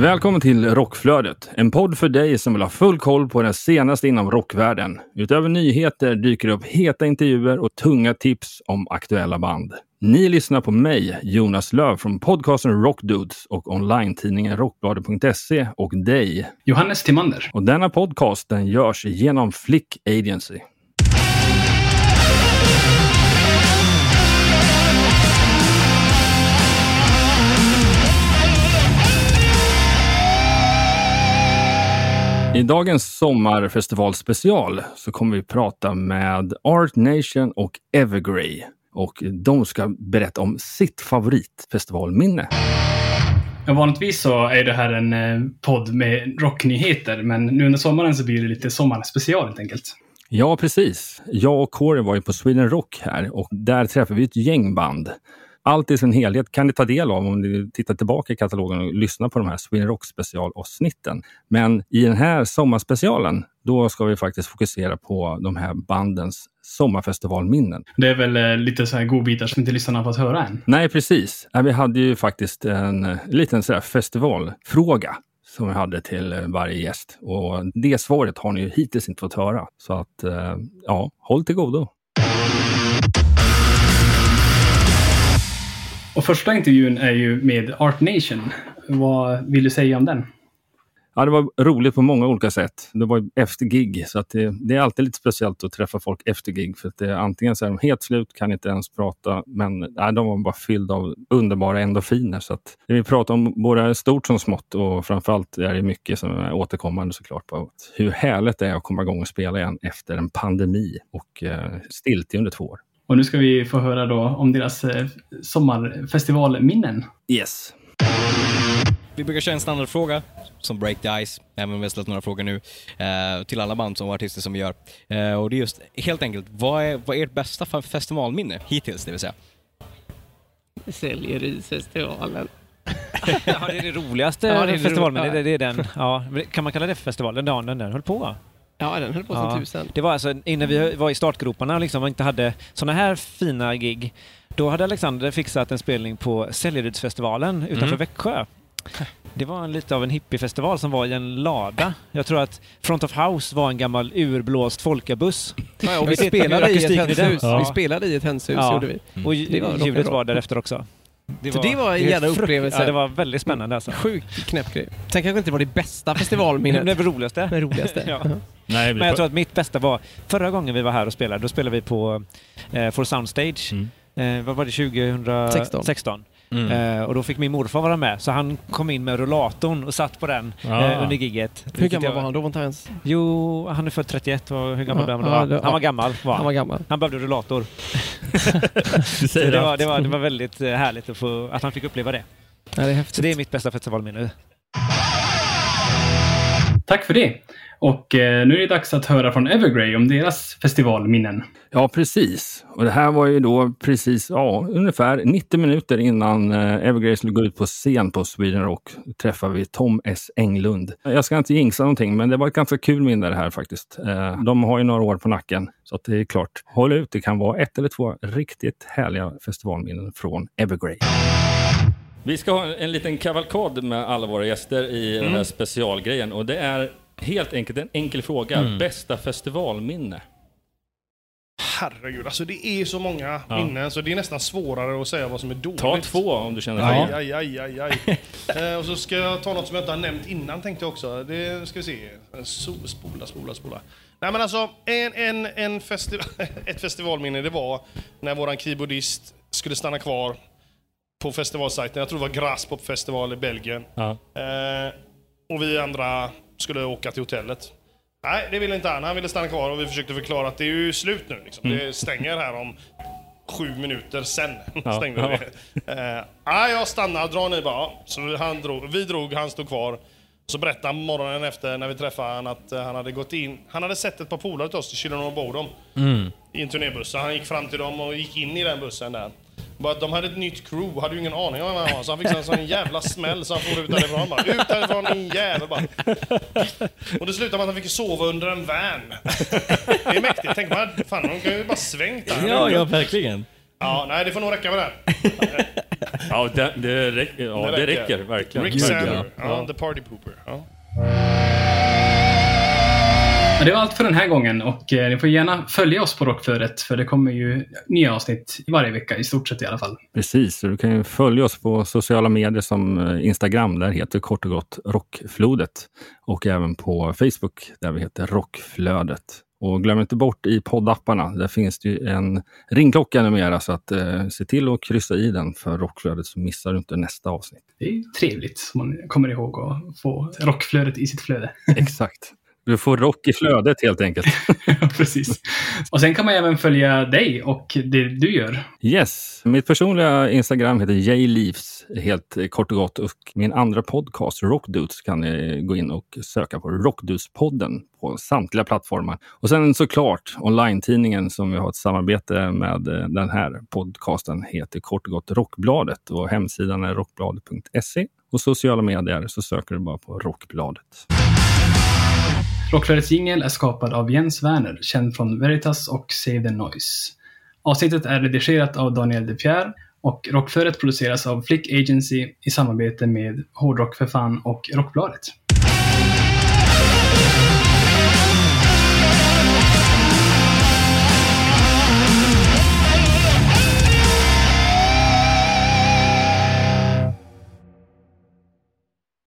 Välkommen till Rockflödet, en podd för dig som vill ha full koll på det senaste inom rockvärlden. Utöver nyheter dyker det upp heta intervjuer och tunga tips om aktuella band. Ni lyssnar på mig, Jonas Löv från podcasten Rockdudes och online-tidningen Rockbladet.se och dig. Johannes Timander. Och denna podcast den görs genom Flick Agency. I dagens sommarfestivalspecial så kommer vi prata med Art Nation och Evergrey. Och de ska berätta om sitt favoritfestivalminne. Vanligtvis så är det här en eh, podd med rocknyheter, men nu under sommaren så blir det lite sommarspecial helt enkelt. Ja, precis. Jag och Corey var ju på Sweden Rock här och där träffade vi ett gäng band. Allt i sin helhet kan ni ta del av om ni tittar tillbaka i katalogen och lyssnar på de här Sweden Rock specialavsnitten. Men i den här sommarspecialen, då ska vi faktiskt fokusera på de här bandens sommarfestivalminnen. Det är väl eh, lite så här godbitar som inte lyssnarna har fått höra än. Nej, precis. Vi hade ju faktiskt en eh, liten så festivalfråga som vi hade till eh, varje gäst. Och det svaret har ni ju hittills inte fått höra. Så att, ja, håll till godo. Och första intervjun är ju med Art Nation. Vad vill du säga om den? Ja, det var roligt på många olika sätt. Det var efter gig, så att det, det är alltid lite speciellt att träffa folk efter gig. För att det, antingen så är de helt slut, kan inte ens prata, men nej, de var bara fyllda av underbara endorfiner. Så att det vi pratar om både stort som smått och framförallt är det mycket som är återkommande såklart på hur härligt det är att komma igång och spela igen efter en pandemi och eh, stiltje under två år. Och nu ska vi få höra då om deras eh, sommarfestivalminnen. Yes. Vi brukar köra en standardfråga som break the ice, även om vi har ställt några frågor nu, eh, till alla band som artister som vi gör. Eh, och det är just helt enkelt, vad är, vad är ert bästa festivalminne hittills, det vill säga? Säljerisfestivalen. Ja, det är det roligaste Ja, det är det festivalminnet. Det, det är den. Ja, kan man kalla det för festival? Den dagen den höll på? Ja, den höll på som Ja. tusen. Det var alltså innan vi var i startgroparna liksom, och inte hade såna här fina gig. Då hade Alexander fixat en spelning på Säljerydsfestivalen utanför Mm. Växjö. Det var en, lite av en hippiefestival som var i en lada. Jag tror att Front of House var en gammal urblåst folkabuss. Ja, och vi spelade i ett hönshus. Ja. Vi spelade i ett hönshus, Ja. gjorde vi. Och Det var ljudet var därefter också. Det Så det var en jävla upplevelse. Ja, det var väldigt spännande alltså. Sjukt knäpp grej. Sen kanske inte var det bästa festivalminnet. var det roligaste. Det roligaste. Ja. Nej, Men jag tror att mitt bästa var förra gången vi var här och spelade. Då spelade vi på eh, For Soundstage. Mm. Eh, vad var det? 2016? 16. Eh, och då fick min morfar vara med. Så han kom in med rullatorn och satt på den Ah. eh, under gigget. Hur gammal var han då? Var inte hans... Jo, han är född 31. Och hur gammal Ja, behöver ja, han det- vara? Han var ja. gammal. Var. Han var gammal. Han behövde rullator. Säger det, var, det, var, det var väldigt eh, härligt att, få, att han fick uppleva det. Ja, det är häftigt. Så det är mitt bästa festivalminne. Tack för det. Och eh, nu är det dags att höra från Evergrey om deras festivalminnen. Ja, precis. Och det här var ju då precis, ja, ungefär 90 minuter innan eh, Evergrey skulle gå ut på scen på Sweden Rock träffade vi Tom S. Englund. Jag ska inte jinxa någonting, men det var ett ganska kul minne det här faktiskt. Eh, de har ju några år på nacken, så att det är klart, håll ut. Det kan vara ett eller två riktigt härliga festivalminnen från Evergrey. Vi ska ha en liten kavalkad med alla våra gäster i den här specialgrejen och det är helt enkelt en enkel fråga. Bästa festivalminne? Herregud, alltså det är så många Ja. minnen så det är nästan svårare att säga vad som är dåligt. Ta två om du känner Aj, för det. aj, aj, aj, aj. eh, och så ska jag ta något som jag inte har nämnt innan tänkte jag också. Det ska vi se. So, spola, spola, spola. Nej men alltså, en, en, en festival, ett festivalminne det var när våran keyboardist skulle stanna kvar på festivalsajten. Jag tror det var Graspop festival i Belgien. Ja. Eh, och vi andra skulle åka till hotellet. Nej, det ville inte han. Han ville stanna kvar och vi försökte förklara att det är ju slut nu. Liksom. Det stänger här om sju minuter sen. Ja, stängde ja. det. Eh, nej, jag stannar. Dra ni bara. Så han drog, vi drog, han stod kvar. Så berättade han morgonen efter när vi träffade han att eh, han hade gått in. Han hade sett ett par polare till oss till Children of Bodom. I en turnébuss. Så han gick fram till dem och gick in i den bussen där. Bara att de hade ett nytt crew, hade ju ingen aning om vem han var. Så han fick en sån jävla smäll så han for ut därifrån bara. Ut därifrån din jävel bara. Och det slutade med att han fick sova under en van. Det är mäktigt. Tänk man, fan de kan ju bara svängt där. Ja, ja, verkligen. Ja, nej det får nog räcka med det. Ja, det, det, räcker, ja, det räcker verkligen. Rick Sander, ja, the party pooper. Ja. Det var allt för den här gången och eh, ni får gärna följa oss på Rockflödet för det kommer ju nya avsnitt varje vecka i stort sett i alla fall. Precis, så du kan ju följa oss på sociala medier som eh, Instagram, där heter kort och gott Rockflodet. Och även på Facebook där vi heter Rockflödet. Och glöm inte bort i poddapparna, där finns det ju en ringklocka numera så att eh, se till att kryssa i den för Rockflödet så missar du inte nästa avsnitt. Det är trevligt så man kommer ihåg att få rockflödet i sitt flöde. Exakt. Du får rock i flödet helt enkelt. Precis. Och sen kan man även följa dig och det du gör. Yes, mitt personliga Instagram heter jleaves helt kort och gott och min andra podcast Rockdudes kan ni gå in och söka på Rockdudespodden på samtliga plattformar. Och sen såklart online-tidningen som vi har ett samarbete med eh, den här podcasten heter kort och gott Rockbladet och hemsidan är rockbladet.se och sociala medier så söker du bara på Rockbladet. Rockflödets jingel är skapad av Jens Werner, känd från Veritas och Save the Noise. Avsnittet är redigerat av Daniel De Pierre och Rockflödet produceras av Flick Agency i samarbete med Hårdrock för fan och Rockbladet.